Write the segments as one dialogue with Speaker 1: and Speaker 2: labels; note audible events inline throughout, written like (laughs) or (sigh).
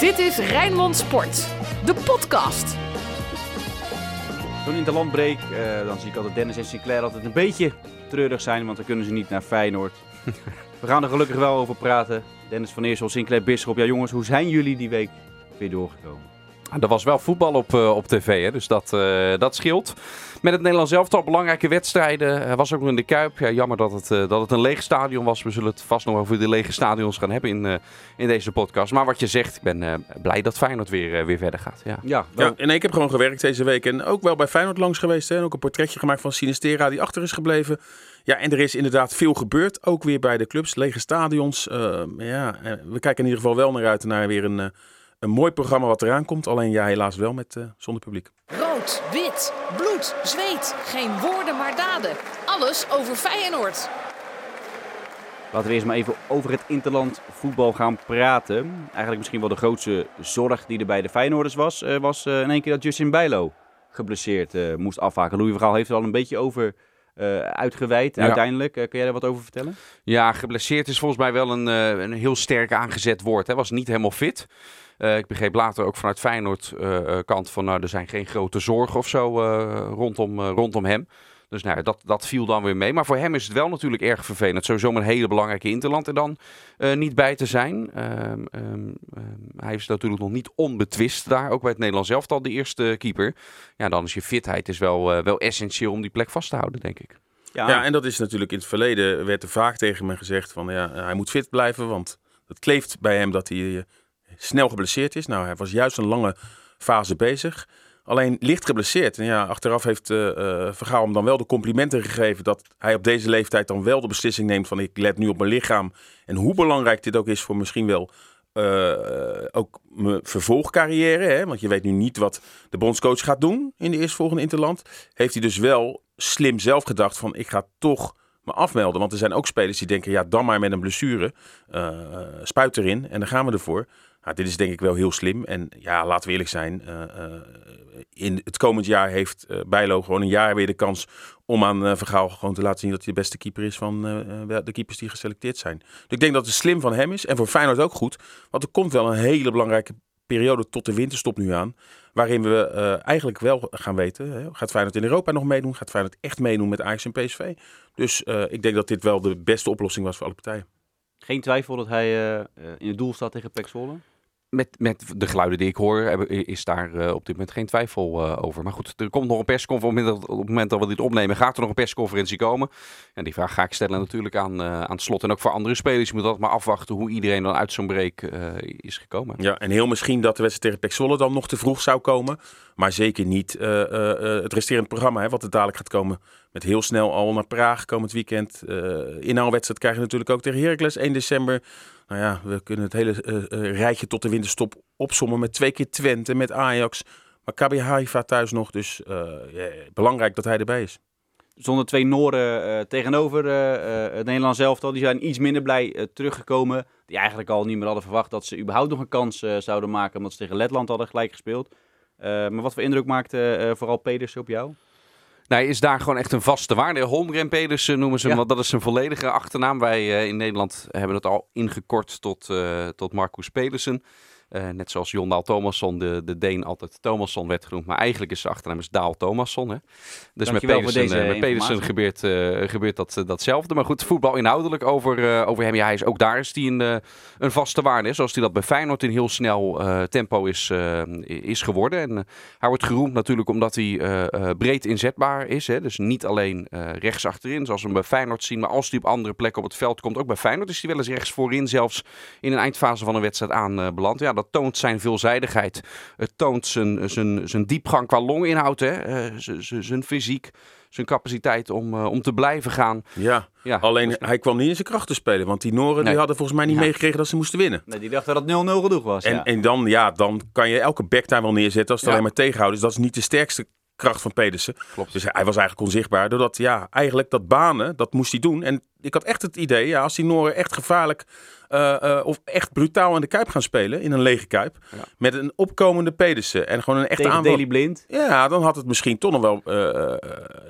Speaker 1: Dit is Rijnmond Sport, de podcast.
Speaker 2: Zo'n interlandbreek, uh, dan zie ik altijd Dennis en Sinclair altijd een beetje treurig zijn, want dan kunnen ze niet naar Feyenoord. (laughs) We gaan er gelukkig wel over praten. Dennis van Eersel, Sinclair Bisschop. Ja jongens, hoe zijn jullie die week weer doorgekomen?
Speaker 3: Er was wel voetbal op, uh, op tv, hè? dus dat, uh, dat scheelt. Met het Nederlands elftal belangrijke wedstrijden. Er was ook nog in de Kuip. Ja, jammer dat het, uh, dat het een leeg stadion was. We zullen het vast nog over de lege stadions gaan hebben in, in deze podcast. Maar wat je zegt, ik ben blij dat Feyenoord weer, weer verder gaat. Ja.
Speaker 4: Ja, ja, en ik heb gewoon gewerkt deze week. En ook wel bij Feyenoord langs geweest. Hè? En ook een portretje gemaakt van Sinistera die achter is gebleven. Ja, en er is inderdaad veel gebeurd. Ook weer bij de clubs. Lege stadions. ja, we kijken in ieder geval wel naar uit naar weer een een mooi programma wat eraan komt. Alleen ja, helaas wel met uh, zonder publiek.
Speaker 1: Rood, wit, bloed, zweet. Geen woorden maar daden. Alles over Feyenoord.
Speaker 2: Laten we eerst maar even over het interland voetbal gaan praten. Eigenlijk misschien wel de grootste zorg die er bij de Feyenoorders was. Uh, was uh, in één keer dat Justin Bijlo geblesseerd moest afhaken. Louis Verhaal heeft er al een beetje over uh, uitgeweid ja. uiteindelijk. Uh, kun jij daar wat over vertellen?
Speaker 3: Ja, geblesseerd is volgens mij wel een, uh, een heel sterk aangezet woord. Hij was niet helemaal fit. Uh, ik begreep later ook vanuit Feyenoord kant van nou, er zijn geen grote zorgen of zo rondom, rondom hem. Dus nou, dat, dat viel dan weer mee. Maar voor hem is het wel natuurlijk erg vervelend. Sowieso een hele belangrijke interland er dan uh, niet bij te zijn. Um, um, hij is natuurlijk nog niet onbetwist daar. Ook bij het Nederlands elftal de eerste keeper. Ja, dan is je fitheid is wel, uh, wel essentieel om die plek vast te houden, denk ik.
Speaker 4: Ja. ja, en dat is natuurlijk in het verleden werd er vaak tegen me gezegd van ja, hij moet fit blijven. Want het kleeft bij hem dat hij snel geblesseerd is. Nou, hij was juist een lange fase bezig. Alleen licht geblesseerd. En ja, achteraf heeft uh, uh, Vergaal hem dan wel de complimenten gegeven dat hij op deze leeftijd dan wel de beslissing neemt van ik let nu op mijn lichaam. En hoe belangrijk dit ook is voor misschien wel uh, ook mijn vervolgcarrière. Hè? Want je weet nu niet wat de bondscoach gaat doen in de eerstvolgende Interland. Heeft hij dus wel slim zelf gedacht van ik ga toch me afmelden. Want er zijn ook spelers die denken ja dan maar met een blessure. spuit erin en dan gaan we ervoor. Nou, dit is denk ik wel heel slim. En ja, laten we eerlijk zijn. Uh, uh, in het komend jaar heeft uh, Bijlo gewoon een jaar weer de kans om aan Vergaal gewoon te laten zien dat hij de beste keeper is van de keepers die geselecteerd zijn. Dus ik denk dat het slim van hem is en voor Feyenoord ook goed. Want er komt wel een hele belangrijke periode tot de winterstop nu aan. Waarin we eigenlijk wel gaan weten, hè, gaat Feyenoord in Europa nog meedoen? Gaat Feyenoord echt meedoen met Ajax en PSV? Dus ik denk dat dit wel de beste oplossing was voor alle partijen.
Speaker 2: Geen twijfel dat hij in het doel staat tegen Pek Zwolle?
Speaker 3: Met, met de geluiden die ik hoor, is daar uh, op dit moment geen twijfel uh, over. Maar goed, er komt nog een persconferentie. Op het moment dat we dit opnemen, gaat er nog een persconferentie komen. En die vraag ga ik stellen natuurlijk aan, uh, aan slot. En ook voor andere spelers. Je moet altijd maar afwachten hoe iedereen dan uit zo'n break is gekomen.
Speaker 4: Ja, en heel misschien dat de wedstrijd tegen Pexolle dan nog te vroeg zou komen. Maar zeker niet het resterend programma, hè, wat er dadelijk gaat komen. Met heel snel al naar Praag komend weekend. inhaalwedstrijd krijg je natuurlijk ook tegen Heracles 1 december. Nou ja, we kunnen het hele uh, uh, rijtje tot de winterstop opsommen met twee keer Twente, met Ajax. Maar KB Haifa thuis nog, dus ja, belangrijk dat hij erbij is.
Speaker 2: Zonder twee Noren tegenover het Nederlands elftal. Die zijn iets minder blij teruggekomen. Die eigenlijk al niet meer hadden verwacht dat ze überhaupt nog een kans zouden maken. Omdat ze tegen Letland hadden gelijk gespeeld. maar wat voor indruk maakte vooral Pedersen op jou?
Speaker 3: Nee, is daar gewoon echt een vaste waarde. Holmgren Pedersen noemen ze hem, want dat is zijn volledige achternaam. Wij uh, in Nederland hebben het al ingekort tot, uh, tot Marcus Pedersen. Uh, net zoals Jon Daal Thomasson, de, de Deen, altijd Thomasson werd genoemd. Maar eigenlijk is zijn achternaam is Daal Thomasson. Hè? Dus met Pedersen, met Pedersen gebeurt, gebeurt dat, datzelfde. Maar goed, voetbal inhoudelijk over, over hem. Ja, hij is, ook daar is hij een, een vaste waarde. Zoals hij dat bij Feyenoord in heel snel tempo is, is geworden. En hij wordt geroemd natuurlijk omdat hij breed inzetbaar is. Hè? Dus niet alleen rechts achterin, zoals we hem bij Feyenoord zien. Maar als hij op andere plekken op het veld komt, ook bij Feyenoord, is hij wel eens rechts voorin. Zelfs in een eindfase van een wedstrijd aanbeland. Ja, dat toont zijn veelzijdigheid. Het toont zijn, zijn, zijn diepgang qua longinhoud, hè? Uh, zijn fysiek, zijn capaciteit om, uh, om te blijven gaan.
Speaker 4: Ja, ja. alleen dus- hij kwam niet in zijn kracht te spelen. Want die Noren die hadden volgens mij niet ja. meegekregen dat ze moesten winnen.
Speaker 2: Nee, die dachten dat het 0-0 genoeg was.
Speaker 4: En,
Speaker 2: ja.
Speaker 4: en dan, ja, dan kan je elke back daar wel neerzetten als het alleen maar tegenhoudt. Dus dat is niet de sterkste kracht van Pedersen.
Speaker 3: Klopt.
Speaker 4: Dus hij was eigenlijk onzichtbaar. Doordat, ja, eigenlijk dat banen, dat moest hij doen. En ik had echt het idee, ja, als die Noren echt gevaarlijk uh, uh, of echt brutaal in de Kuip gaan spelen, in een lege Kuip, ja. met een opkomende Pedersen en gewoon een echte aanval.
Speaker 2: Daily Blind.
Speaker 4: Ja, dan had het misschien toch nog wel uh,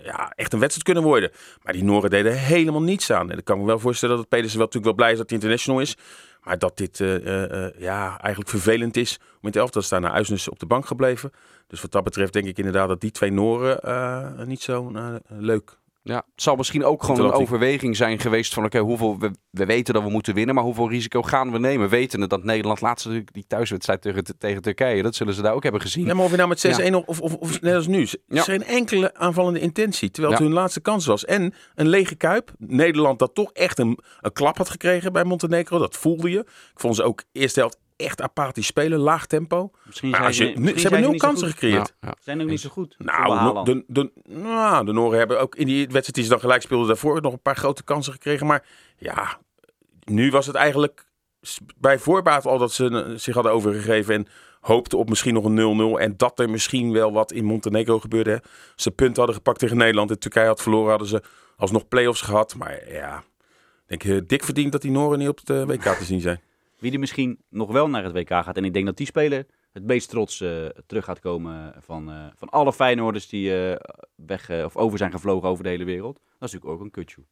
Speaker 4: ja, echt een wedstrijd kunnen worden. Maar die Noren deden helemaal niets aan. En ik kan me wel voorstellen dat Pedersen wel natuurlijk wel blij is dat hij international is. Maar dat dit eh, eh, eh, ja, eigenlijk vervelend is om in het elftal te staan. Nou, Uisnes op de bank gebleven. Dus wat dat betreft denk ik inderdaad dat die twee Noren eh, niet zo eh, leuk
Speaker 3: Ja, het zal misschien ook gewoon een overweging zijn geweest van oké, hoeveel we, we weten dat we moeten winnen, maar hoeveel risico gaan we nemen? Wetende dat Nederland laatst natuurlijk die thuiswedstrijd tegen, tegen Turkije, dat zullen ze daar ook hebben gezien.
Speaker 4: Ja, maar of je nou met 6-1
Speaker 3: Ja.
Speaker 4: of, of, of net als nu.
Speaker 3: Ja.
Speaker 4: is geen enkele aanvallende intentie. Terwijl het
Speaker 3: Ja.
Speaker 4: hun laatste kans was. En een lege kuip. Nederland dat toch echt een, een klap had gekregen bij Montenegro. Dat voelde je. Ik vond ze ook eerste helft echt apathisch spelen. Laag tempo.
Speaker 2: Misschien
Speaker 4: Maar
Speaker 2: zijn
Speaker 4: je,
Speaker 2: ze,
Speaker 4: nu-
Speaker 2: misschien
Speaker 4: ze hebben nul kansen gecreëerd.
Speaker 3: Ja, ja.
Speaker 2: Ze zijn ook niet zo goed.
Speaker 4: Nou, de, de, de, nou, de Noren hebben ook in die wedstrijd die ze dan gelijk speelden daarvoor nog een paar grote kansen gekregen. Maar ja, nu was het eigenlijk bij voorbaat al dat ze zich hadden overgegeven en hoopten op misschien nog een 0-0. En dat er misschien wel wat in Montenegro gebeurde. hè. Als ze punten hadden gepakt tegen Nederland en Turkije had verloren, hadden ze alsnog play-offs gehad. Maar ja, ik denk eh, dik verdiend dat die Noren niet op het eh, WK te zien zijn.
Speaker 2: Wie er misschien nog wel naar het WK gaat. En ik denk dat die speler het meest trots eh, terug gaat komen van, eh, van alle Feyenoorders die eh, weg of over zijn gevlogen over de hele wereld. Dat is natuurlijk ook een kutje.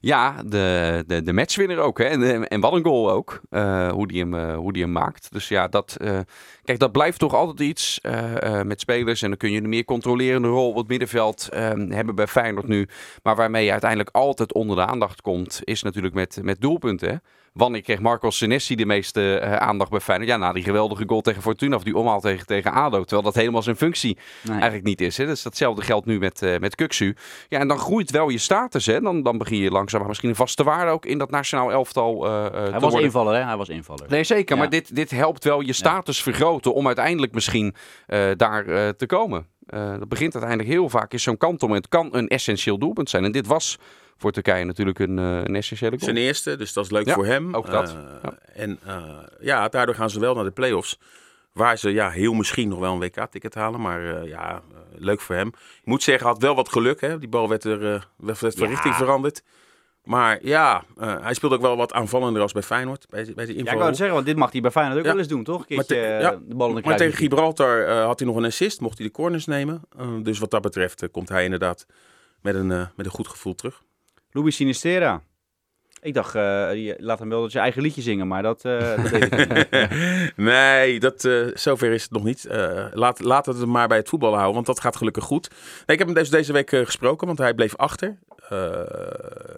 Speaker 3: Ja, de, de, de matchwinner ook. Hè? En, en wat een goal ook. eh, hoe, die hem, eh, hoe die hem maakt. Dus ja, dat, eh, kijk, dat blijft toch altijd iets eh, eh, met spelers. En dan kun je een meer controlerende rol op het middenveld eh, hebben bij Feyenoord nu. Maar waarmee je uiteindelijk altijd onder de aandacht komt, is natuurlijk met, met doelpunten. hè. Wanneer kreeg Marcos Senesi de meeste eh, aandacht bij Feyenoord? Ja, na die geweldige goal tegen Fortuna of die omhaal tegen, tegen ADO. Terwijl dat helemaal zijn functie
Speaker 2: Nee.
Speaker 3: eigenlijk niet is. Hè? Dus datzelfde geldt nu met, eh met Kuksu. Ja, en dan groeit wel je status. Hè? Dan, dan je langzaam misschien een vaste waarde ook in dat nationaal elftal eh eh, te
Speaker 2: Hij was
Speaker 3: worden.
Speaker 2: invaller, hè? Hij was invaller.
Speaker 3: Nee, zeker.
Speaker 2: Ja.
Speaker 3: Maar dit, dit helpt wel je status vergroten om uiteindelijk misschien eh, daar eh, te komen. Eh, dat begint uiteindelijk heel vaak in zo'n kant om. Het kan een essentieel doelpunt zijn. En dit was voor Turkije natuurlijk een, eh, een essentiële goal.
Speaker 4: Zijn eerste, dus dat is leuk
Speaker 3: Ja,
Speaker 4: voor hem.
Speaker 3: ook dat. Ja.
Speaker 4: En eh, ja, daardoor gaan ze wel naar de play-offs. Waar ze ja, heel misschien nog wel een WK-ticket halen. Maar eh, ja, eh, leuk voor hem. Ik moet zeggen, had wel wat geluk. Hè? Die bal werd, er, eh, werd, werd van
Speaker 2: Ja.
Speaker 4: richting veranderd. Maar ja, hij speelde ook wel wat aanvallender als bij Feyenoord. Bij, bij die
Speaker 2: Ja, ik wou het zeggen, want dit mag hij bij Feyenoord ook
Speaker 4: Ja.
Speaker 2: wel eens doen, toch? Een
Speaker 4: Maar
Speaker 2: keertje
Speaker 4: te- ja.
Speaker 2: de bal in de
Speaker 4: Maar tegen. Gibraltar had hij nog een assist. Mocht hij de corners nemen. Dus wat dat betreft komt hij inderdaad met een, met een goed gevoel terug.
Speaker 2: Louis Sinistera. Ik dacht, eh, je laat hem wel zijn eigen liedje zingen, maar dat, eh dat deed ik niet. (laughs)
Speaker 4: nee, dat, eh, zover is het nog niet. Laat, we het maar bij het voetbal houden, want dat gaat gelukkig goed. Nee, ik heb hem dus deze week gesproken, want hij bleef achter.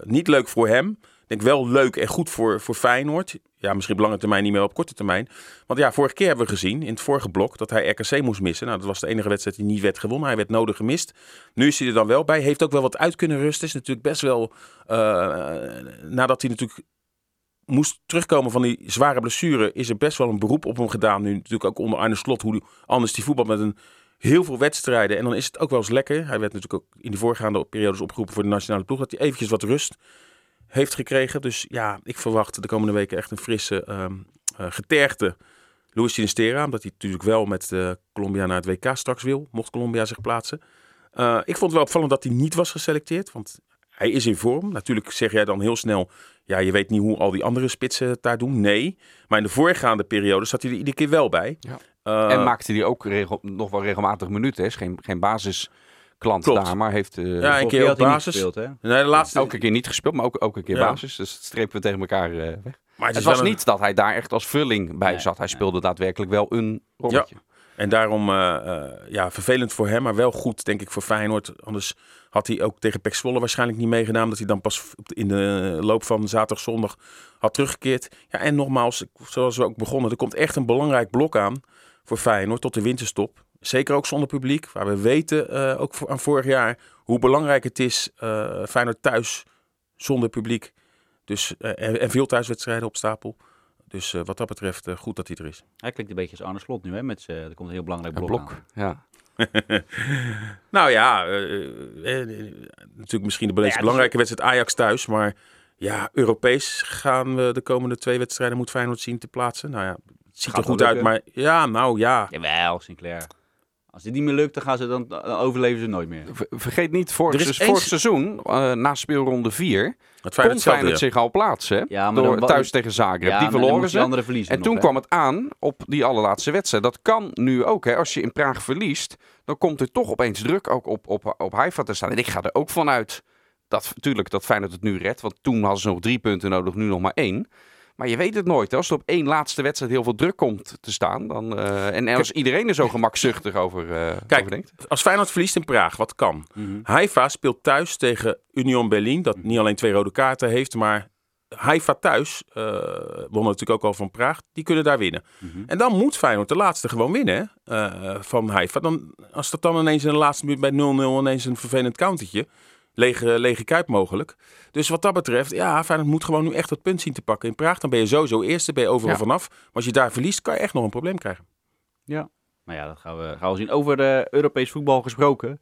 Speaker 4: Niet leuk voor hem. Denk wel leuk en goed voor, voor Feyenoord. Ja, misschien op lange termijn niet meer op korte termijn. Want ja, vorige keer hebben we gezien in het vorige blok dat hij RKC moest missen. Nou, dat was de enige wedstrijd die niet werd gewonnen. Hij werd nodig gemist. Nu is hij er dan wel bij. Heeft ook wel wat uit kunnen rusten. Is natuurlijk best wel, eh, nadat hij natuurlijk moest terugkomen van die zware blessure, is er best wel een beroep op hem gedaan. Nu natuurlijk ook onder Arne Slot, hoe anders die voetbal met een heel veel wedstrijden. En dan is het ook wel eens lekker. Hij werd natuurlijk ook in de voorgaande periodes opgeroepen voor de nationale ploeg. Dat hij eventjes wat rust heeft gekregen. Dus ja, ik verwacht de komende weken echt een frisse, ehm eh, getergde Luis Sinistera. Omdat hij natuurlijk wel met eh, Colombia naar het WK straks wil. Mocht Colombia zich plaatsen. Eh, ik vond het wel opvallend dat hij niet was geselecteerd. Want hij is in vorm. Natuurlijk zeg jij dan heel snel... Ja, je weet niet hoe al die andere spitsen het daar doen. Nee. Maar in de voorgaande periode zat hij er iedere keer wel bij.
Speaker 3: Ja. En maakte hij ook regel, nog wel regelmatig minuten. Hè? Is geen, geen
Speaker 4: Klopt.
Speaker 3: daar, maar heeft eh,
Speaker 4: Ja, een keer
Speaker 2: had
Speaker 4: op basis.
Speaker 2: gespeeld, hè?
Speaker 4: Nee, de laatste...
Speaker 3: elke keer niet gespeeld, maar ook, ook een keer
Speaker 4: Ja.
Speaker 3: basis. Dus dat strepen we tegen elkaar eh, weg.
Speaker 4: maar
Speaker 3: Het was
Speaker 4: een-
Speaker 3: niet dat hij daar echt als vulling bij
Speaker 2: Nee,
Speaker 3: zat. Hij
Speaker 2: nee.
Speaker 3: speelde daadwerkelijk wel een rolletje.
Speaker 4: En daarom, eh, ja, vervelend voor hem, maar wel goed, denk ik, voor Feyenoord. Anders had hij ook tegen Pek Zwolle waarschijnlijk niet meegedaan. Dat hij dan pas in de loop van zaterdag, zondag had teruggekeerd. Ja, en nogmaals, zoals we ook begonnen, er komt echt een belangrijk blok aan voor Feyenoord tot de winterstop. Zeker ook zonder publiek, waar we weten, eh, ook voor, aan vorig jaar, hoe belangrijk het is, eh Feyenoord thuis zonder publiek. Dus, eh, en, en veel thuiswedstrijden op stapel. Dus eh, wat dat betreft, goed dat hij er is.
Speaker 2: Hij klinkt een beetje als Arne Slot nu, hè? Met er komt een heel belangrijk
Speaker 3: Een
Speaker 2: blok,
Speaker 3: blok.
Speaker 2: aan.
Speaker 3: Ja. (laughs)
Speaker 4: Nou ja, natuurlijk misschien de meest
Speaker 2: dus-
Speaker 4: belangrijke wedstrijd Ajax thuis. Maar ja, Europees gaan we de komende twee wedstrijden moet Feyenoord zien te plaatsen. Nou ja, het ziet
Speaker 2: Gaat
Speaker 4: er goed uit. Maar ja, nou ja.
Speaker 2: Jawel, Sinclair. Als dit niet meer lukt, dan, gaan ze dan, dan overleven ze nooit meer.
Speaker 3: Ver- Vergeet niet, vorig, vorig seizoen, eh, na speelronde 4,
Speaker 4: Het
Speaker 3: kon
Speaker 4: Feyenoord
Speaker 3: zich al plaatsen.
Speaker 2: Ja, maar
Speaker 3: door,
Speaker 2: dan
Speaker 3: thuis tegen Zagreb.
Speaker 2: Ja,
Speaker 3: die verloren ze. En
Speaker 2: nog,
Speaker 3: toen
Speaker 2: hè?
Speaker 3: kwam het aan op die allerlaatste wedstrijd. Dat kan nu ook. Hè. Als je in Praag verliest, dan komt er toch opeens druk ook op, op, op Haifa te staan. En ik ga er ook vanuit dat natuurlijk dat Feyenoord het nu redt. Want toen hadden ze nog drie punten nodig, nu nog maar één. Maar je weet het nooit. Als er op één laatste wedstrijd heel veel druk komt te staan. Dan, uh, en als iedereen er zo gemakzuchtig over, uh,
Speaker 4: Kijk,
Speaker 3: over denkt.
Speaker 4: als Feyenoord verliest in Praag, wat kan?
Speaker 2: Mhm.
Speaker 4: Haifa speelt thuis tegen Union Berlin. Dat niet alleen twee rode kaarten heeft, maar Haifa thuis, uh, won natuurlijk ook al van Praag, die kunnen daar winnen.
Speaker 2: Mhm.
Speaker 4: En dan moet Feyenoord de laatste gewoon winnen uh, van Haifa. Dan, als dat dan ineens in de laatste minuut bij 0-0 ineens een vervelend countertje, lege, lege kuip mogelijk. Dus wat dat betreft, ja, Feyenoord moet gewoon nu echt dat punt zien te pakken in Praag. Dan ben je sowieso eerste, ben je overal
Speaker 3: Ja.
Speaker 4: vanaf. Maar als je daar verliest, kan je echt nog een probleem krijgen.
Speaker 2: Ja. Nou ja, dat gaan we, gaan we zien. Over de Europees voetbal gesproken.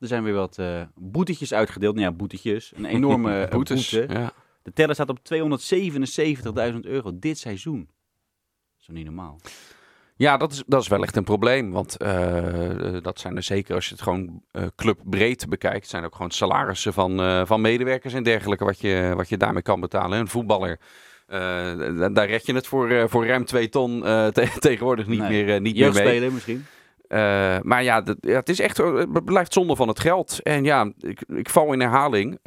Speaker 2: Er zijn weer wat eh boetetjes uitgedeeld. Nou ja, boetetjes. Een enorme (laughs) eh,
Speaker 3: Boetes.
Speaker 2: boete.
Speaker 3: Ja.
Speaker 2: De teller staat op 277.000 euro dit seizoen. Dat is niet normaal?
Speaker 3: Ja, dat is, dat is wel echt een probleem. Want eh, dat zijn er zeker, als je het gewoon eh, clubbreed bekijkt, zijn ook gewoon salarissen van, eh, van medewerkers en dergelijke wat je, wat je daarmee kan betalen. Een voetballer, da- daar red je het voor, voor ruim twee ton (laughs) te- tegenwoordig niet
Speaker 2: Nee.
Speaker 3: meer, niet meer mee.
Speaker 2: Misschien?
Speaker 3: Maar ja, dat- ja, het is echt, het blijft zonde van het geld. En ja, ik, ik val in herhaling.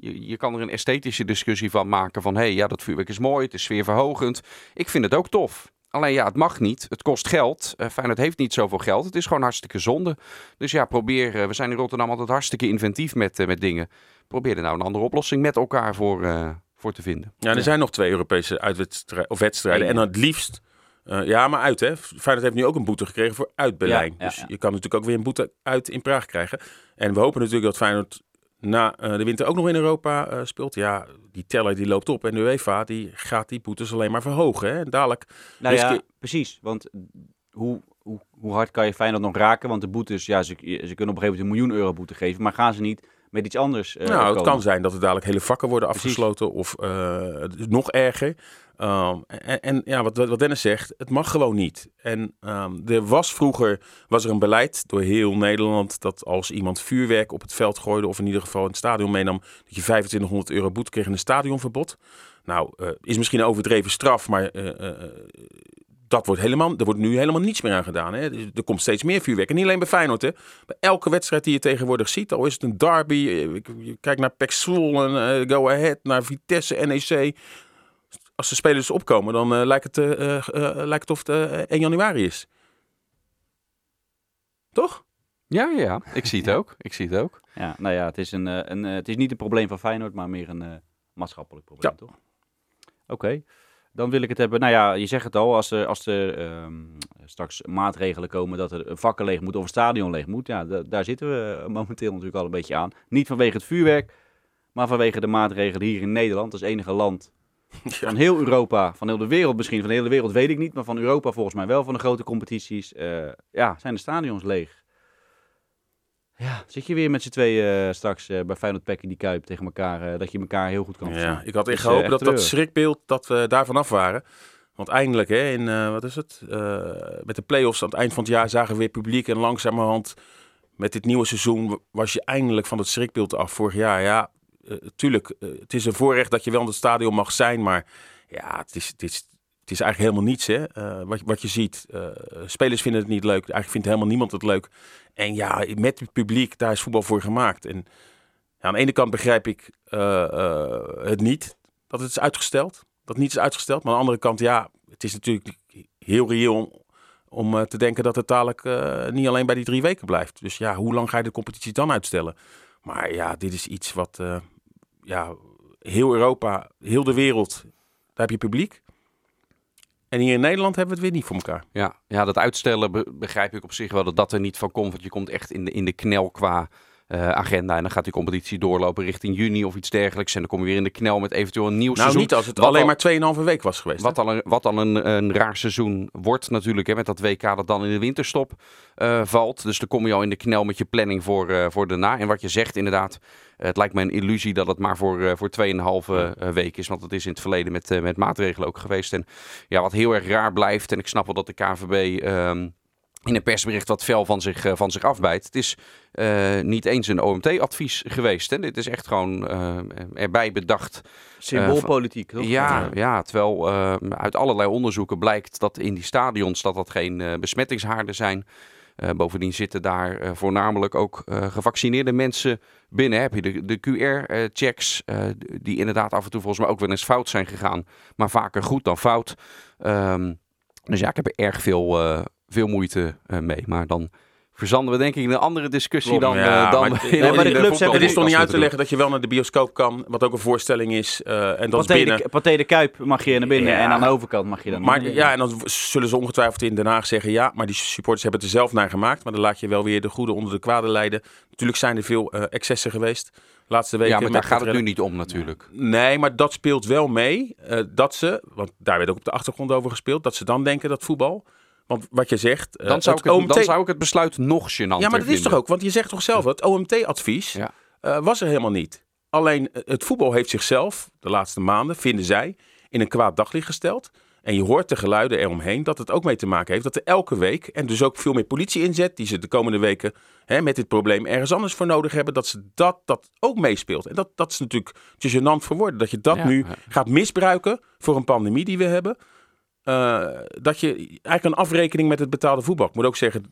Speaker 3: Je, je kan er een esthetische discussie van maken van, hé, hey, ja, dat vuurwerk is mooi, het is sfeerverhogend. Ik vind het ook tof. Alleen ja, het mag niet. Het kost geld. Uh, Feyenoord heeft niet zoveel geld. Het is gewoon hartstikke zonde. Dus ja, probeer. eh, we zijn in Rotterdam altijd hartstikke inventief met, eh, met dingen. Probeer er nou een andere oplossing met elkaar voor, eh, voor te vinden.
Speaker 4: Ja, er
Speaker 2: Ja.
Speaker 4: zijn nog twee Europese uitwedstrijden of wedstrijden. En dan het liefst, eh, ja, maar uit hè. Feyenoord heeft nu ook een boete gekregen voor uit Berlijn.
Speaker 2: Ja, ja,
Speaker 4: dus
Speaker 2: ja.
Speaker 4: je kan natuurlijk ook weer een boete uit in Praag krijgen. En we hopen natuurlijk dat Feyenoord na eh, de winter ook nog in Europa eh, speelt. Ja, die teller die loopt op en de UEFA die gaat die boetes alleen maar verhogen. Hè. En dadelijk,
Speaker 2: Nou ja,
Speaker 4: Riske-
Speaker 2: precies. Want hoe, hoe, hoe hard kan je Feyenoord nog raken? Want de boetes, ja, ze, ze kunnen op een gegeven moment een miljoen euro boete geven. Maar gaan ze niet met iets anders eh,
Speaker 4: nou, het kan zijn dat er dadelijk hele vakken worden
Speaker 2: Precies.
Speaker 4: afgesloten of eh, nog erger. Ehm, en, en ja, wat, wat Dennis zegt, het mag gewoon niet. En ehm, er was vroeger was er een beleid door heel Nederland dat als iemand vuurwerk op het veld gooide of in ieder geval in het stadion meenam, dat je 2500 euro boete kreeg en een stadionverbod. Nou, eh, is misschien een overdreven straf, maar dat wordt helemaal, er wordt nu helemaal niets meer aan gedaan. Hè. Dus Er komt steeds meer vuurwerk. En niet alleen bij Feyenoord. Hè. Bij elke wedstrijd die je tegenwoordig ziet, al is het een derby, eh, kijkt naar Pek Zwolle, eh, Go Ahead, naar Vitesse, NEC. Als de spelers opkomen, dan eh, lijkt, het, lijkt het of het eh, 1 januari is. Toch?
Speaker 3: Ja, ja, ja. Ik zie het ook. Ik zie het ook.
Speaker 2: Ja, nou ja, het is, een, een, het is niet een probleem van Feyenoord, maar meer een eh, maatschappelijk probleem,
Speaker 4: Ja.
Speaker 2: toch? Oké, dan wil ik het hebben. Nou ja, je zegt het al, als er, als er ehm, straks maatregelen komen dat er vakken leeg moet of een stadion leeg moet. Ja, da- daar zitten we eh, momenteel natuurlijk al een beetje aan. Niet vanwege het vuurwerk, maar vanwege de maatregelen hier in Nederland. als enige land (laughs) van heel Europa, van heel de wereld misschien. Van de hele wereld weet ik niet, maar van Europa volgens mij wel. Van de grote competities, eh, ja, zijn de stadions leeg. Ja, zit je weer met z'n tweeën eh, straks eh, bij Feyenoord Pack in die Kuip tegen elkaar, eh, dat je elkaar heel goed kan
Speaker 4: Ja,
Speaker 2: verstaan.
Speaker 4: ik had echt gehoopt dat dat schrikbeeld dat we daar vanaf waren. Want eindelijk, hè, in, wat is het? Met de play-offs aan het eind van het jaar zagen we weer publiek. En langzamerhand, met dit nieuwe seizoen, was je eindelijk van het schrikbeeld af. Vorig jaar, ja, tuurlijk, het is een voorrecht dat je wel in het stadion mag zijn. Maar ja, het is, het is, het is eigenlijk helemaal niets, hè. Eh, wat, wat je ziet, eh, spelers vinden het niet leuk. Eigenlijk vindt helemaal niemand het leuk. En ja, met het publiek, daar is voetbal voor gemaakt. En ja, aan de ene kant begrijp ik eh, het niet, dat het is uitgesteld. Dat niet is uitgesteld. Maar aan de andere kant, ja, het is natuurlijk heel reëel om, te denken dat het dadelijk niet alleen bij die drie weken blijft. Dus ja, hoe lang ga je de competitie dan uitstellen? Maar ja, dit is iets wat, ja, heel Europa, heel de wereld, daar heb je publiek. En hier in Nederland hebben we het weer niet voor elkaar.
Speaker 3: Ja, ja dat uitstellen be- begrijp ik op zich wel dat dat er niet van komt. Want je komt echt in de, in de knel qua eh, agenda. En dan gaat die competitie doorlopen richting juni of iets dergelijks. En dan kom je weer in de knel met eventueel een nieuw
Speaker 4: Nou,
Speaker 3: seizoen.
Speaker 4: niet als het alleen
Speaker 3: al-
Speaker 4: maar 2,5 week was geweest. hè?
Speaker 3: Wat al een, wat al een, een raar seizoen wordt natuurlijk, hè, met dat WK dat dan in de winterstop eh, valt. Dus dan kom je al in de knel met je planning voor, eh, voor daarna. En wat je zegt inderdaad, het lijkt me een illusie dat het maar voor, voor 2,5 eh, week is. Want dat is in het verleden met, met maatregelen ook geweest. En ja, wat heel erg raar blijft, en ik snap wel dat de KVB... in een persbericht wat fel van zich, eh, van zich afbijt. Het is eh, niet eens een OMT-advies geweest. Hè? Dit is echt gewoon eh, erbij bedacht
Speaker 2: Symboolpolitiek, toch?
Speaker 3: ja, ja, terwijl uit allerlei onderzoeken blijkt dat in die stadions dat dat geen besmettingshaarden zijn. bovendien zitten daar voornamelijk ook gevaccineerde mensen binnen. Heb je de, de QR-checks, die inderdaad af en toe volgens mij ook wel eens fout zijn gegaan. Maar vaker goed dan fout. Ehm, dus ja, ik heb er erg veel, veel moeite mee. Maar dan verzanden we denk ik in een andere discussie dan, ja, uh, dan
Speaker 4: maar, (laughs) nee, maar de clubs hebben... Het is toch niet uit te leggen dat je wel naar de bioscoop kan, wat ook een voorstelling is. Uh, en dat
Speaker 2: Pathé
Speaker 4: is binnen.
Speaker 2: De, Pathé de Kuip mag je naar binnen ja. en aan de overkant mag je dan
Speaker 4: Maar ja, en dan zullen ze ongetwijfeld in Den Haag zeggen, ja, maar die supporters hebben het er zelf naar gemaakt. Maar dan laat je wel weer de goede onder de kwade leiden. Natuurlijk zijn er veel uh, excessen geweest. Laatste weken
Speaker 3: ja, maar daar gaat het nu niet om natuurlijk.
Speaker 4: Nee, maar dat speelt wel mee. Uh, dat ze, want daar werd ook op de achtergrond over gespeeld, dat ze dan denken dat voetbal want wat je zegt...
Speaker 3: Dan, zou, ik het, OMT... dan zou ik het besluit nog gênant Ja,
Speaker 4: maar dat is toch ook? Want je zegt toch zelf, het OMT-advies ja. uh, was er helemaal niet. Alleen het voetbal heeft zichzelf, de laatste maanden, vinden zij, in een kwaad daglicht gesteld. En je hoort de geluiden eromheen dat het ook mee te maken heeft dat er elke week, en dus ook veel meer politie inzet, die ze de komende weken hè, met dit probleem ergens anders voor nodig hebben, dat ze dat, dat ook meespeelt. En dat, dat is natuurlijk te gênant voor woorden, dat je dat ja, nu ja. gaat misbruiken voor een pandemie die we hebben. Uh, dat je eigenlijk een afrekening met het betaalde voetbal. Ik moet ook zeggen,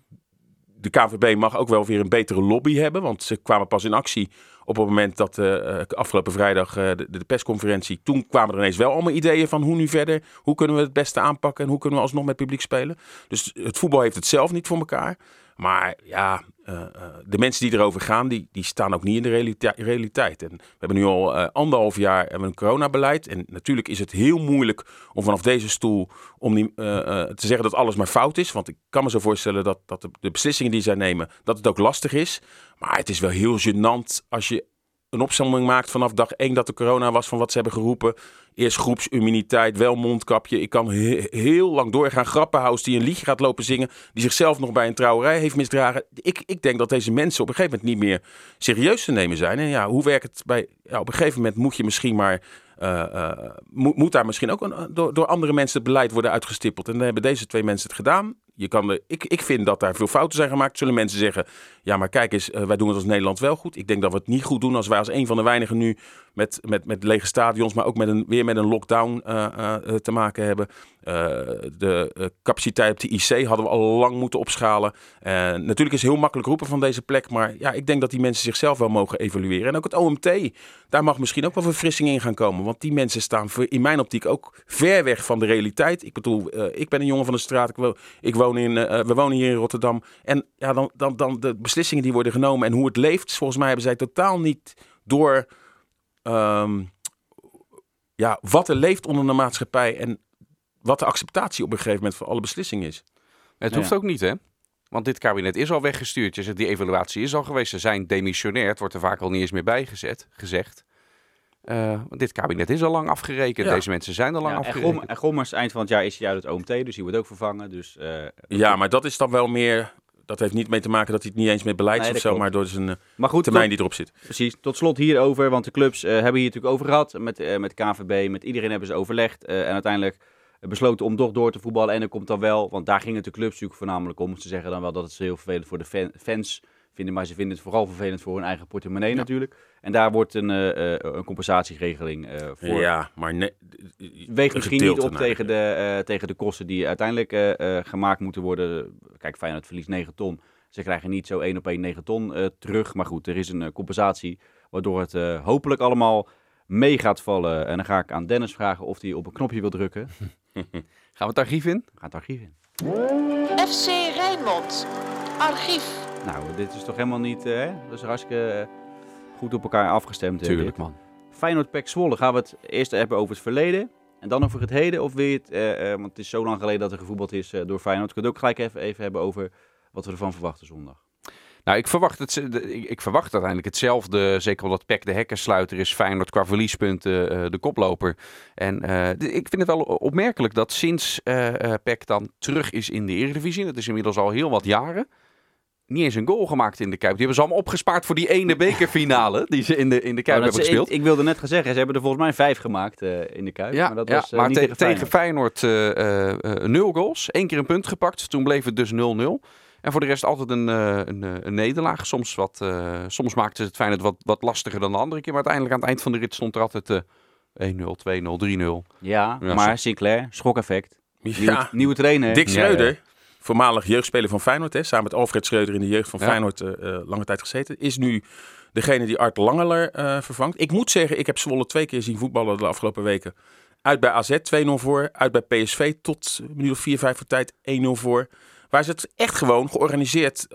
Speaker 4: de KVB mag ook wel weer een betere lobby hebben. Want ze kwamen pas in actie op het moment dat uh, afgelopen vrijdag de, persconferentie. Toen kwamen er ineens wel allemaal ideeën van hoe nu verder. Hoe kunnen we het beste aanpakken en hoe kunnen we alsnog met publiek spelen. Dus het voetbal heeft het zelf niet voor elkaar. Maar ja, uh, uh, de mensen die erover gaan, die, die staan ook niet in de realiteit. En we hebben nu al uh, anderhalf jaar hebben een coronabeleid. En natuurlijk is het heel moeilijk om vanaf deze stoel om die, te zeggen dat alles maar fout is. Want ik kan me zo voorstellen dat, dat de, de, beslissingen die zij nemen, dat het ook lastig is. Maar het is wel heel gênant als je een opzomming maakt vanaf dag één dat de corona was van wat ze hebben geroepen. Eerst groepsimmuniteit, wel mondkapje. Ik kan he heel lang doorgaan. Grappenhuis die een liedje gaat lopen zingen. Die zichzelf nog bij een trouwerij heeft misdragen. Ik, ik denk dat deze mensen op een gegeven moment niet meer serieus te nemen zijn. En ja, hoe werkt het bij... Op een gegeven moment moet je misschien maar... Uh, uh, moet, moet, daar misschien ook een, door, door andere mensen het beleid worden uitgestippeld. En dan hebben deze twee mensen het gedaan. Je kan de, ik, ik vind dat daar veel fouten zijn gemaakt. Zullen mensen zeggen, ja maar kijk eens, wij doen het als Nederland wel goed. Ik denk dat we het niet goed doen als wij als een van de weinigen nu met, met, met lege stadions, maar ook met een, weer met een lockdown uh, uh, te maken hebben. de capaciteit op de IC hadden we al lang moeten opschalen. natuurlijk is het heel makkelijk roepen van deze plek, maar ja, ik denk dat die mensen zichzelf wel mogen evalueren. En ook het OMT, daar mag misschien ook wel verfrissing in gaan komen, want die mensen staan in mijn optiek ook ver weg van de realiteit. Ik bedoel, ik ben een jongen van de straat, ik, ik woon in, we wonen hier in Rotterdam. En ja, dan, dan, dan de beslissingen die worden genomen en hoe het leeft, volgens mij hebben zij totaal niet door um, ja, wat er leeft onder de maatschappij en wat de acceptatie op een gegeven moment voor alle beslissingen is.
Speaker 3: Het hoeft ja. ook niet, hè? Want dit kabinet is al weggestuurd. Je zegt, die evaluatie is al geweest. Ze zijn demissionair. Het wordt er vaak al niet eens meer bijgezet, gezegd. Uh, dit kabinet is al lang afgerekend. Ja. Deze mensen zijn al lang ja, afgerekend.
Speaker 2: En Gommers, eind van het jaar is hij uit het OMT, dus die wordt ook vervangen. Dus, uh,
Speaker 4: ja, maar dat is dan wel meer dat heeft niet mee te maken dat hij het niet eens met beleid nee, of zo, maar door zijn maar goed, termijn tot, die erop zit.
Speaker 2: Precies. Tot slot hierover, want de clubs uh, hebben hier natuurlijk over gehad met, uh, met KVB, met iedereen hebben ze overlegd uh, en uiteindelijk besloten om toch door te voetballen. En er komt dan wel, want daar ging het de clubs natuurlijk voornamelijk om. Ze zeggen dan wel dat het heel vervelend voor de fan, fans vinden, maar ze vinden het vooral vervelend voor hun eigen portemonnee ja. natuurlijk. En daar wordt een, uh, een compensatieregeling uh, voor.
Speaker 4: Ja, maar ne-
Speaker 2: weegt misschien niet op tegen de, uh, tegen de kosten die uiteindelijk gemaakt moeten worden. Kijk, Feyenoord verliest 9 ton. Ze krijgen niet zo 1 op 1 9 ton terug. Maar goed, er is een compensatie waardoor het hopelijk allemaal mee gaat vallen. En dan ga ik aan Dennis vragen of hij op een knopje wil drukken. (laughs)
Speaker 3: Gaan we het archief in?
Speaker 2: We gaan het archief in.
Speaker 1: FC Rijnmond, archief.
Speaker 2: Nou, dit is toch helemaal niet, hè? Dat is hartstikke goed op elkaar afgestemd.
Speaker 3: Tuurlijk, man.
Speaker 2: Feyenoord Pek Zwolle. Gaan we het eerst hebben over het verleden en dan over het heden? Of wil je het, uh, uh, want het is zo lang geleden dat er gevoetbald is uh, door Feyenoord. We kunnen het ook gelijk even, even hebben over wat we ervan verwachten zondag.
Speaker 3: Nou, ik verwacht, het, ik verwacht uiteindelijk hetzelfde. Zeker omdat Peck de hekkensluiter is. Feyenoord qua verliespunten de koploper. En uh, ik vind het wel opmerkelijk dat sinds uh, Peck dan terug is in de Eredivisie. Dat is inmiddels al heel wat jaren niet eens een goal gemaakt in de Kuip. Die hebben ze allemaal opgespaard voor die ene bekerfinale die ze in de, in de Kuip oh, hebben gespeeld.
Speaker 2: Ik, ik, wilde net gaan zeggen, ze hebben er volgens mij vijf gemaakt uh, in de Kuip.
Speaker 3: Ja,
Speaker 2: maar, dat
Speaker 3: ja,
Speaker 2: was, uh,
Speaker 3: maar
Speaker 2: niet
Speaker 3: te,
Speaker 2: tegen
Speaker 3: tegen Feyenoord uh, nul goals. Eén keer een punt gepakt. Toen bleef het dus 0-0. En voor de rest altijd een, een, een nederlaag. Soms, wat, soms maakten ze het Feyenoord wat, wat lastiger dan de andere keer. Maar uiteindelijk aan het eind van de rit stond er altijd 1-0, 2-0, 3-0.
Speaker 2: Ja, ja, maar Sinclair, schokeffect. Ja. Nieuwe, nieuwe trainer.
Speaker 4: Dick Schreuder. Voormalig jeugdspeler van Feyenoord. Hè, samen met Alfred Schreuder in de jeugd van
Speaker 3: Ja.
Speaker 4: Feyenoord eh, eh, lange tijd gezeten. Is nu degene die Art Langeler eh, vervangt. Ik moet zeggen, ik heb Zwolle twee keer zien voetballen de afgelopen weken. Uit bij AZ 2-0 voor. Uit bij PSV tot een minuut of 4, 5 voor tijd 1-0 voor. Waar ze het echt gewoon georganiseerd,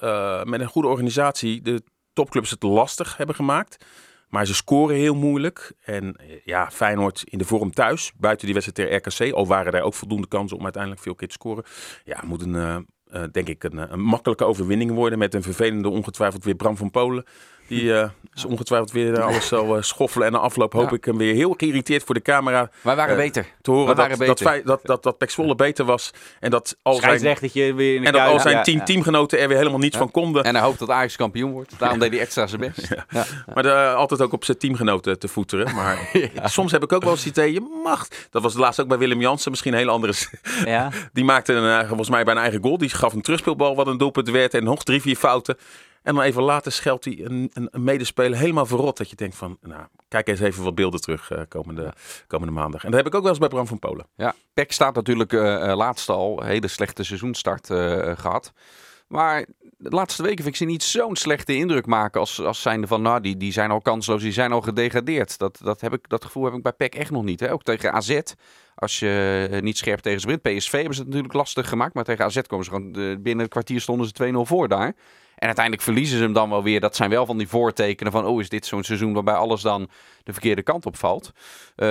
Speaker 4: met een goede organisatie, de topclubs het lastig hebben gemaakt. Maar ze scoren heel moeilijk. En eh, ja, Feyenoord in de vorm thuis. Buiten die wedstrijd tegen RKC. Al waren er ook voldoende kansen om uiteindelijk veel keer te scoren. Ja, moet een, eh, eh, denk ik een makkelijke overwinning worden. Met een vervelende ongetwijfeld weer Bram van Polen. Die eh, is ongetwijfeld weer alles zal eh, schoffelen. En na afloop hoop
Speaker 3: Ja.
Speaker 4: ik hem weer heel geïrriteerd voor de camera
Speaker 3: Wij waren
Speaker 4: Eh,
Speaker 3: beter.
Speaker 4: te horen dat,
Speaker 3: waren
Speaker 4: dat,
Speaker 3: beter.
Speaker 4: feit- dat, dat, dat Pek Zwolle beter was. En dat al zijn,
Speaker 2: Scheidsrechtertje weer in de
Speaker 4: en dat al zijn
Speaker 2: Ja,
Speaker 4: tien
Speaker 2: ja.
Speaker 4: teamgenoten er weer helemaal niets
Speaker 3: Ja.
Speaker 4: van konden.
Speaker 3: En hij hoopt dat Ajax kampioen wordt. Daarom deed hij extra zijn best. Ja.
Speaker 4: Maar eh, altijd ook op zijn teamgenoten te voeteren. Maar (laughs) soms heb ik ook wel eens het idee, je mag. Dat was laatst ook bij Willem Jansen, misschien een hele andere. (laughs) (laughs) Die maakte een, eh, volgens mij bij een eigen goal. Die gaf een terugspeelbal wat een doelpunt werd. En nog drie, vier fouten. En dan even later scheldt hij een, een, een medespeler helemaal verrot. Dat je denkt van, nou, kijk eens even wat beelden terug eh, komende, komende maandag. En dat heb ik ook wel eens bij Bram van Polen.
Speaker 3: Ja, PEC staat natuurlijk eh eh, laatst al. Hele slechte seizoenstart eh, eh, gehad. Maar de laatste weken vind ik ze niet zo'n slechte indruk maken als, als zijnde van, nou, die, die zijn al kansloos, die zijn al gedegradeerd. Dat, dat, heb ik, dat gevoel heb ik bij PEC echt nog niet. Hè? Ook tegen AZ, als je niet scherp tegen ze. PSV hebben ze het natuurlijk lastig gemaakt, maar tegen AZ komen ze gewoon, binnen een kwartier stonden ze 2-0 voor daar. En uiteindelijk verliezen ze hem dan wel weer. Dat zijn wel van die voortekenen van, oh, is dit zo'n seizoen waarbij alles dan de verkeerde kant op valt. Eh,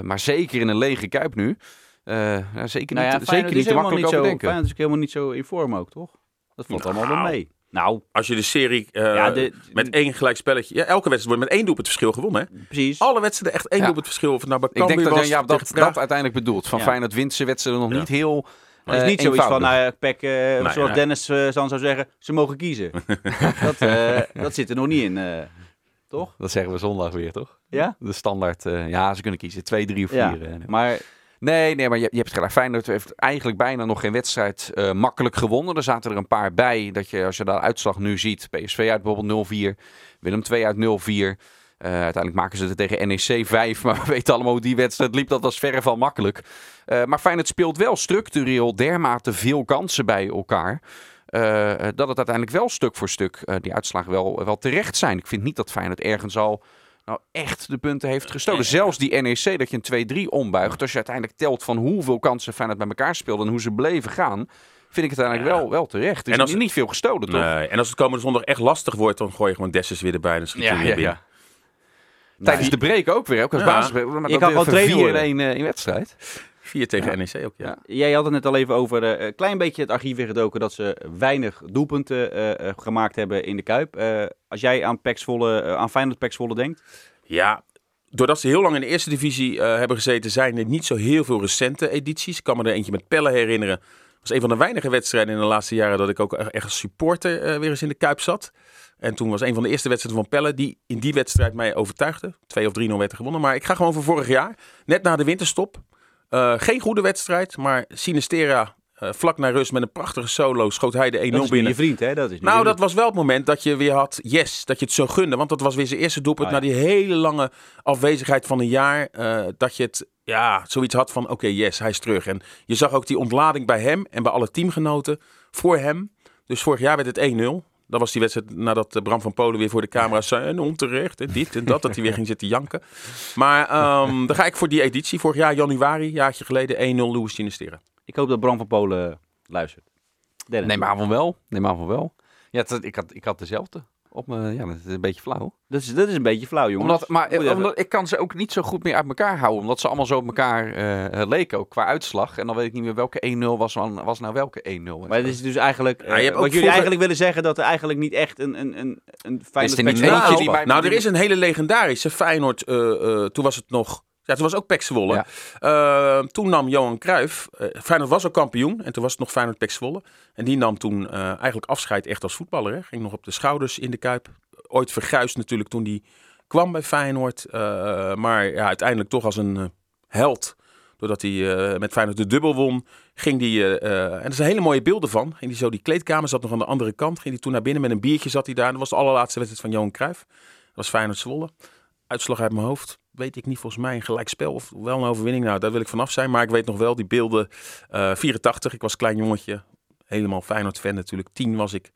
Speaker 3: maar zeker in een lege kuip nu. Eh, zeker
Speaker 2: Nou ja,
Speaker 3: niet,
Speaker 2: Feyenoord
Speaker 3: zeker
Speaker 2: is
Speaker 3: niet te
Speaker 2: helemaal
Speaker 3: makkelijk
Speaker 2: niet zo,
Speaker 3: overdenken.
Speaker 2: Feyenoord is ook helemaal niet zo in vorm ook, toch? Dat valt allemaal wel
Speaker 4: Nou.
Speaker 2: mee. Nou,
Speaker 4: Als je de serie eh,
Speaker 2: ja, de,
Speaker 4: met één gelijk spelletje... Ja, elke wedstrijd wordt met één doelpunt verschil gewonnen. Hè?
Speaker 2: precies.
Speaker 4: Alle wedstrijden echt één
Speaker 3: Ja.
Speaker 4: doelpunt verschil. Of nou bij
Speaker 3: Ik denk dat
Speaker 4: was,
Speaker 3: ja, dat, dat uiteindelijk bedoelt. Van
Speaker 2: Ja.
Speaker 3: Feyenoord wint ze wedstrijden nog
Speaker 4: Ja.
Speaker 3: niet heel
Speaker 2: Maar het is niet
Speaker 3: eh,
Speaker 2: zoiets van, nou, Pek, eh, zoals
Speaker 4: nee.
Speaker 2: Dennis eh, dan zou zeggen, ze mogen kiezen. (laughs) dat, eh, dat zit er nog niet in, eh, toch?
Speaker 3: Dat zeggen we zondag weer, toch?
Speaker 2: Ja?
Speaker 3: De standaard, eh, ja, ze kunnen kiezen. Twee, drie of vier.
Speaker 2: Ja, maar
Speaker 3: Nee, nee, maar je, je hebt gelijk. Feyenoord heeft eigenlijk bijna nog geen wedstrijd eh, makkelijk gewonnen. Er zaten er een paar bij. Dat je, als je de uitslag nu ziet. PSV uit bijvoorbeeld 0-4. Willem 2 uit 0-4. Eh, uiteindelijk maken ze het tegen NEC 5. (laughs) Maar we weten allemaal hoe die wedstrijd liep. Dat was verre van makkelijk. Eh, maar Feyenoord speelt wel structureel dermate veel kansen bij elkaar. eh, dat het uiteindelijk wel stuk voor stuk die uitslagen wel, wel terecht zijn. Ik vind niet dat Feyenoord ergens al nou echt de punten heeft gestolen. Zelfs die NEC dat je een 2-3 ombuigt. Als je uiteindelijk telt van hoeveel kansen Feyenoord bij elkaar speelde en hoe ze bleven gaan. Vind ik het uiteindelijk
Speaker 4: Ja.
Speaker 3: wel, wel terecht. Er is
Speaker 4: En als-
Speaker 3: niet veel gestolen, toch?
Speaker 4: Nee, en als het komende zondag echt lastig wordt, dan gooi je gewoon Dessus weer erbij. En dan schiet je weer
Speaker 3: ja,
Speaker 4: binnen.
Speaker 3: Ja. Tijdens de break ook weer, ook als
Speaker 4: Ja.
Speaker 3: basisspeler. Maar
Speaker 2: Je kan
Speaker 3: weer 4 in
Speaker 2: worden.
Speaker 3: één eh, in wedstrijd.
Speaker 4: Vier tegen NEC ook, ja.
Speaker 3: Ja.
Speaker 2: jij had het net al even over eh, een klein beetje het archief ingedoken dat ze weinig doelpunten eh, eh, gemaakt hebben in de Kuip. Eh, als jij aan, eh, aan Feyenoord Pek Zwolle denkt,
Speaker 4: Ja, doordat ze heel lang in de eerste divisie eh, hebben gezeten, zijn er niet zo heel veel recente edities. Ik kan me er eentje met Pelle herinneren. Dat was een van de weinige wedstrijden in de laatste jaren dat ik ook echt als supporter eh, weer eens in de Kuip zat. En toen was een van de eerste wedstrijden van Pelle die in die wedstrijd mij overtuigde. 2 of 3-0 werd er gewonnen. Maar ik ga gewoon voor vorig jaar. Net na de winterstop. Eh, geen goede wedstrijd, maar Sinistera eh, vlak na rust met een prachtige solo schoot hij de 1-0
Speaker 2: dat is nu
Speaker 4: binnen.
Speaker 2: je vriend, hè? Dat is
Speaker 4: Nou, dat was wel het moment dat je weer had, yes, dat je het zo gunde. Want dat was weer zijn eerste doelpunt
Speaker 2: Ah, ja.
Speaker 4: na die hele lange afwezigheid van een jaar. eh, dat je het, ja, zoiets had van, oké, yes, hij is terug. En je zag ook die ontlading bij hem en bij alle teamgenoten voor hem. Dus vorig jaar werd het 1-0. Dat was die wedstrijd nadat eh, Bram van Polen weer voor de camera zei... en onterecht en dit en dat, dat hij weer ging zitten janken. Maar ehm, dan ga ik voor die editie. Vorig jaar januari, jaartje geleden, 1-0 Louis Sinistera.
Speaker 2: Ik hoop dat Bram van Polen luistert. Dennis.
Speaker 3: Neem aan van wel. Neem aan van wel. Ja, ik, had, ik had dezelfde. Op me, ja, dat is een beetje flauw.
Speaker 2: Dat is, dat is een beetje flauw, jongens.
Speaker 3: Omdat, maar
Speaker 2: Moet even-
Speaker 3: omdat, ik kan ze ook niet zo goed meer uit elkaar houden. Omdat ze allemaal zo op elkaar eh, leken, ook qua uitslag. En dan weet ik niet meer welke 1-0 was, was nou welke 1-0.
Speaker 2: Maar het is dus eigenlijk,
Speaker 4: Ja, je hebt ook
Speaker 2: wat jullie
Speaker 4: vroeger-
Speaker 2: eigenlijk willen zeggen, dat er eigenlijk niet echt een, een, een, een Feyenoord
Speaker 3: er niet die
Speaker 2: was.
Speaker 3: bij-
Speaker 4: Nou, er is een hele legendarische Feyenoord. eh, eh, toen was het nog. Ja, toen was ook Pek Zwolle.
Speaker 3: Ja.
Speaker 4: Eh, toen nam Johan Cruijff. eh, Feyenoord was al kampioen. En toen was het nog Feyenoord Pek Zwolle. En die nam toen eh, eigenlijk afscheid echt als voetballer. Hè. Ging nog op de schouders in de kuip. Ooit verguisd natuurlijk toen hij kwam bij Feyenoord. Eh, maar ja, uiteindelijk toch als een held. Doordat hij met Feyenoord de dubbel won. Ging die, en er zijn hele mooie beelden van. Ging hij zo die kleedkamer, zat nog aan de andere kant. Ging hij toen naar binnen met een biertje zat hij daar. En dat was de allerlaatste wedstrijd van Johan Cruijff. Dat was Feyenoord Zwolle. Uitslag uit mijn hoofd. Weet ik niet, volgens mij een gelijkspel of wel een overwinning. Nou, daar wil ik vanaf zijn. Maar ik weet nog wel die beelden. eh 84, ik was klein jongetje. helemaal Feyenoord-fan natuurlijk. Tien was ik.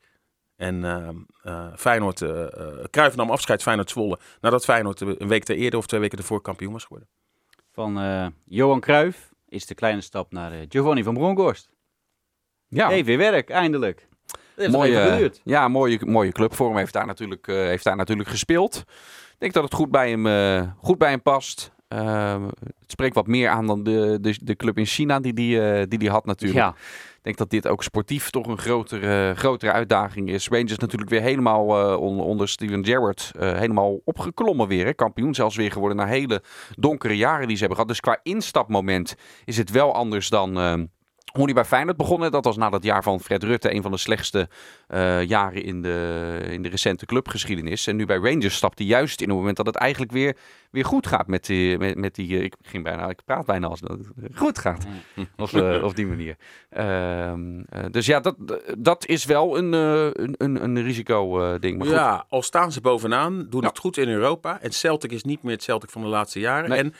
Speaker 4: En ehm, eh Feyenoord, eh eh, Cruijff nam afscheid Feyenoord Zwolle. Nadat Feyenoord een week te eerder of twee weken ervoor kampioen was geworden.
Speaker 2: Van eh, Johan Cruijff is de kleine stap naar eh, Giovanni van Bronckhorst.
Speaker 3: Ja,
Speaker 2: Hey, weer werk, eindelijk.
Speaker 3: Mooie, ja mooie, mooie clubvorm heeft daar, natuurlijk, eh, heeft daar natuurlijk gespeeld. Ik denk dat het goed bij hem, eh, goed bij hem past. Eh, het spreekt wat meer aan dan de, de, de club in China die die, eh, die die had natuurlijk.
Speaker 2: Ja,
Speaker 3: Ik denk dat dit ook sportief toch een grotere, grotere uitdaging is. Rangers natuurlijk weer helemaal eh, on- onder Steven Gerrard helemaal opgeklommen weer. Hè. Kampioen zelfs weer geworden na hele donkere jaren die ze hebben gehad. Dus qua instapmoment is het wel anders dan... hoe hij bij Feyenoord begonnen, dat was na dat jaar van Fred Rutte een van de slechtste eh, jaren in de, in de recente clubgeschiedenis. En nu bij Rangers stapt hij juist in het moment dat het eigenlijk weer, weer goed gaat met die, met, met die eh, ik, ging bijna, ik praat bijna als dat het goed gaat. (laughs) Of, eh, op die manier. Ehm, eh, dus ja, dat, dat is wel een, een, een, een risico-ding. maar goed.
Speaker 4: Ja, al staan ze bovenaan, doen
Speaker 3: Ja.
Speaker 4: het goed in Europa. En Celtic is niet meer het Celtic van de laatste jaren.
Speaker 3: Nee.
Speaker 4: En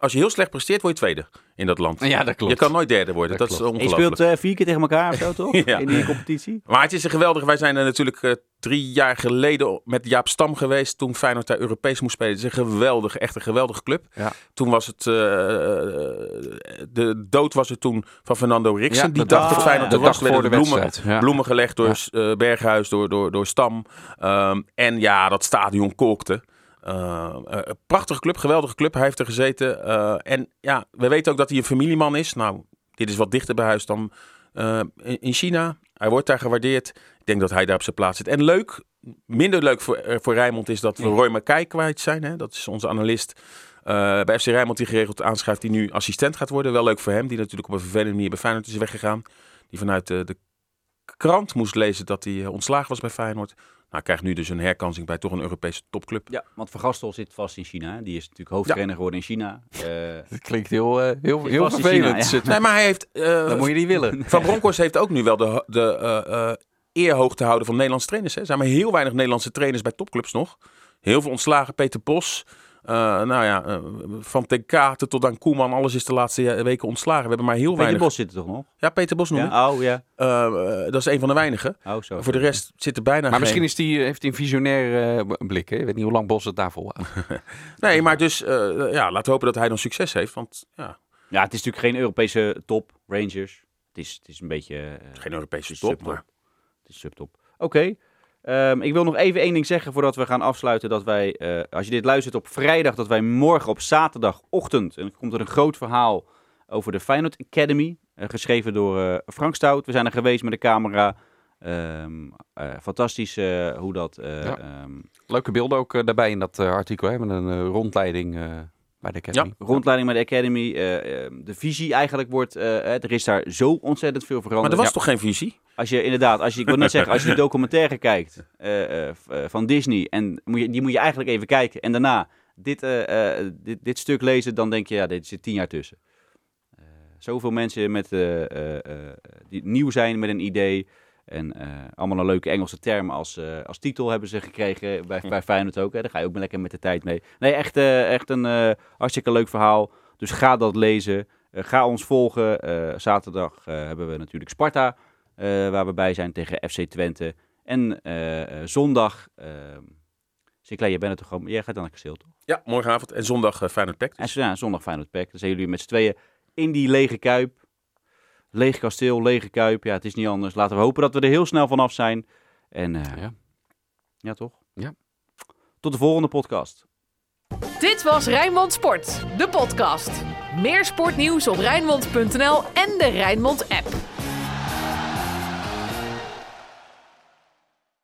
Speaker 4: als je heel slecht presteert, word je tweede in dat land.
Speaker 3: Ja, dat klopt.
Speaker 4: Je kan nooit derde worden.
Speaker 3: Dat
Speaker 4: is
Speaker 2: je
Speaker 4: ongelooflijk.
Speaker 2: speelt eh, vier keer tegen elkaar of zo, toch? (laughs)
Speaker 4: Ja.
Speaker 2: In die competitie.
Speaker 4: Maar het is een geweldige. Wij zijn er natuurlijk eh, drie jaar geleden met Jaap Stam geweest. Toen Feyenoord daar Europees moest spelen. Het is een geweldige, echt een geweldige club.
Speaker 3: Ja.
Speaker 4: Toen was het. eh, de dood was er toen van Fernando Riksen.
Speaker 3: Ja,
Speaker 4: die dacht
Speaker 2: dag-
Speaker 4: dat Feyenoord
Speaker 3: de
Speaker 4: er was.
Speaker 3: dag voor
Speaker 4: werden
Speaker 3: de
Speaker 4: bloemen,
Speaker 3: wedstrijd. Ja.
Speaker 4: bloemen gelegd door eh, Berghuis, door, door, door Stam. Ehm, en ja, dat stadion kolkte. Uh, een prachtige club, geweldige club. Hij heeft er gezeten. Eh, en ja, we weten ook dat hij een familieman is. Nou, dit is wat dichter bij huis dan eh, in in China. Hij wordt daar gewaardeerd. Ik denk dat hij daar op zijn plaats zit. En leuk, minder leuk voor, eh, voor Rijnmond is dat we Roy Mackay kwijt zijn. Hè? Dat is onze analist eh, bij FC Rijnmond die geregeld aanschrijft, die nu assistent gaat worden. Wel leuk voor hem, die natuurlijk op een vervelende manier bij Feyenoord is weggegaan. Die vanuit de, krant moest lezen dat hij eh, ontslagen was bij Feyenoord. Nou, krijgt nu dus een herkansing bij toch een Europese topclub.
Speaker 2: Ja, want Van Gastel zit vast in China. Die is natuurlijk hoofdtrainer geworden in China. (laughs) Eh,
Speaker 3: Dat klinkt heel, eh, heel,
Speaker 2: Zit
Speaker 3: heel vervelend.
Speaker 2: China, ja.
Speaker 3: Zit-
Speaker 4: Nee, maar hij heeft... eh,
Speaker 3: Dat moet je niet willen. (laughs)
Speaker 4: Van Bronckhorst heeft ook nu wel de, de eh, eh, eer hoog te houden van Nederlandse trainers. Hè. Er zijn maar heel weinig Nederlandse trainers bij topclubs nog. Heel veel ontslagen. Peter Bos. Eh, nou ja, eh, van Ten Katen tot aan Koeman. Alles is de laatste weken ontslagen. We hebben maar heel
Speaker 2: Peter
Speaker 4: weinig.
Speaker 2: Bos zit er toch nog?
Speaker 4: Ja, Peter Bos noem ik.
Speaker 2: Ja, oh ja.
Speaker 4: Eh, dat is een van de weinigen.
Speaker 2: Oh, zo.
Speaker 4: Voor de rest zit er bijna
Speaker 3: Maar
Speaker 4: geen...
Speaker 3: misschien is die, heeft hij een visionair eh, blik. Hè? Ik weet niet hoe lang Bos het daar volhoudt. (laughs) (laughs)
Speaker 4: Nee, maar dus eh, ja, laten we hopen dat hij dan succes heeft. Want ja,
Speaker 2: Ja, het is natuurlijk geen Europese top, Rangers. Het is, het is een beetje...
Speaker 4: geen Europese top.
Speaker 2: subtop.
Speaker 4: Maar
Speaker 2: Het is subtop. Oké. Ehm, ik wil nog even één ding zeggen voordat we gaan afsluiten. Dat wij, eh, als je dit luistert op vrijdag, dat wij morgen op zaterdagochtend... en dan komt er een groot verhaal over de Feyenoord Academy. eh, geschreven door eh, Frank Stout. We zijn er geweest met de camera. Ehm, eh, fantastisch eh, hoe dat... eh,
Speaker 3: Ja.
Speaker 2: ehm,
Speaker 3: Leuke beelden ook daarbij in dat eh, artikel. Hè? Met een eh, rondleiding eh, bij de Academy.
Speaker 2: rondleiding met de Academy. de visie eigenlijk wordt... er is daar zo ontzettend veel veranderd.
Speaker 4: maar er was
Speaker 2: Ja.
Speaker 4: toch geen visie?
Speaker 2: Als je inderdaad, als je, ik wil net zeggen, als je die (laughs) documentaire kijkt eh, eh, eh, van Disney, en moet je, die moet je eigenlijk even kijken. En daarna dit, dit, dit stuk lezen, dan denk je, ja, dit zit tien jaar tussen. Zoveel mensen met, die nieuw zijn met een idee. En allemaal een leuke Engelse term als, als titel hebben ze gekregen bij, bij Feyenoord ook. Hè. Daar ga je ook lekker met de tijd mee. Nee, echt, echt een hartstikke leuk verhaal. Dus ga dat lezen. Ga ons volgen. Zaterdag hebben we natuurlijk Sparta. Eh, waar we bij zijn tegen FC Twente. En eh, eh, zondag... Uh, Sinclair, jij bent er toch gewoon... Jij gaat dan naar Kasteel, toch?
Speaker 4: Ja, morgenavond. En zondag uh, Feyenoord Pact.
Speaker 2: En ja, zondag Feyenoord Pack. Dan zijn jullie met z'n tweeën in die lege kuip. Leeg kasteel, lege kuip. Ja, het is niet anders. Laten we hopen dat we er heel snel vanaf zijn. En uh,
Speaker 3: Ja.
Speaker 2: ja, toch?
Speaker 3: Ja.
Speaker 2: Tot de volgende podcast.
Speaker 1: Dit was Rijnmond Sport, de podcast. Meer sportnieuws op Rijnmond.nl en de Rijnmond app.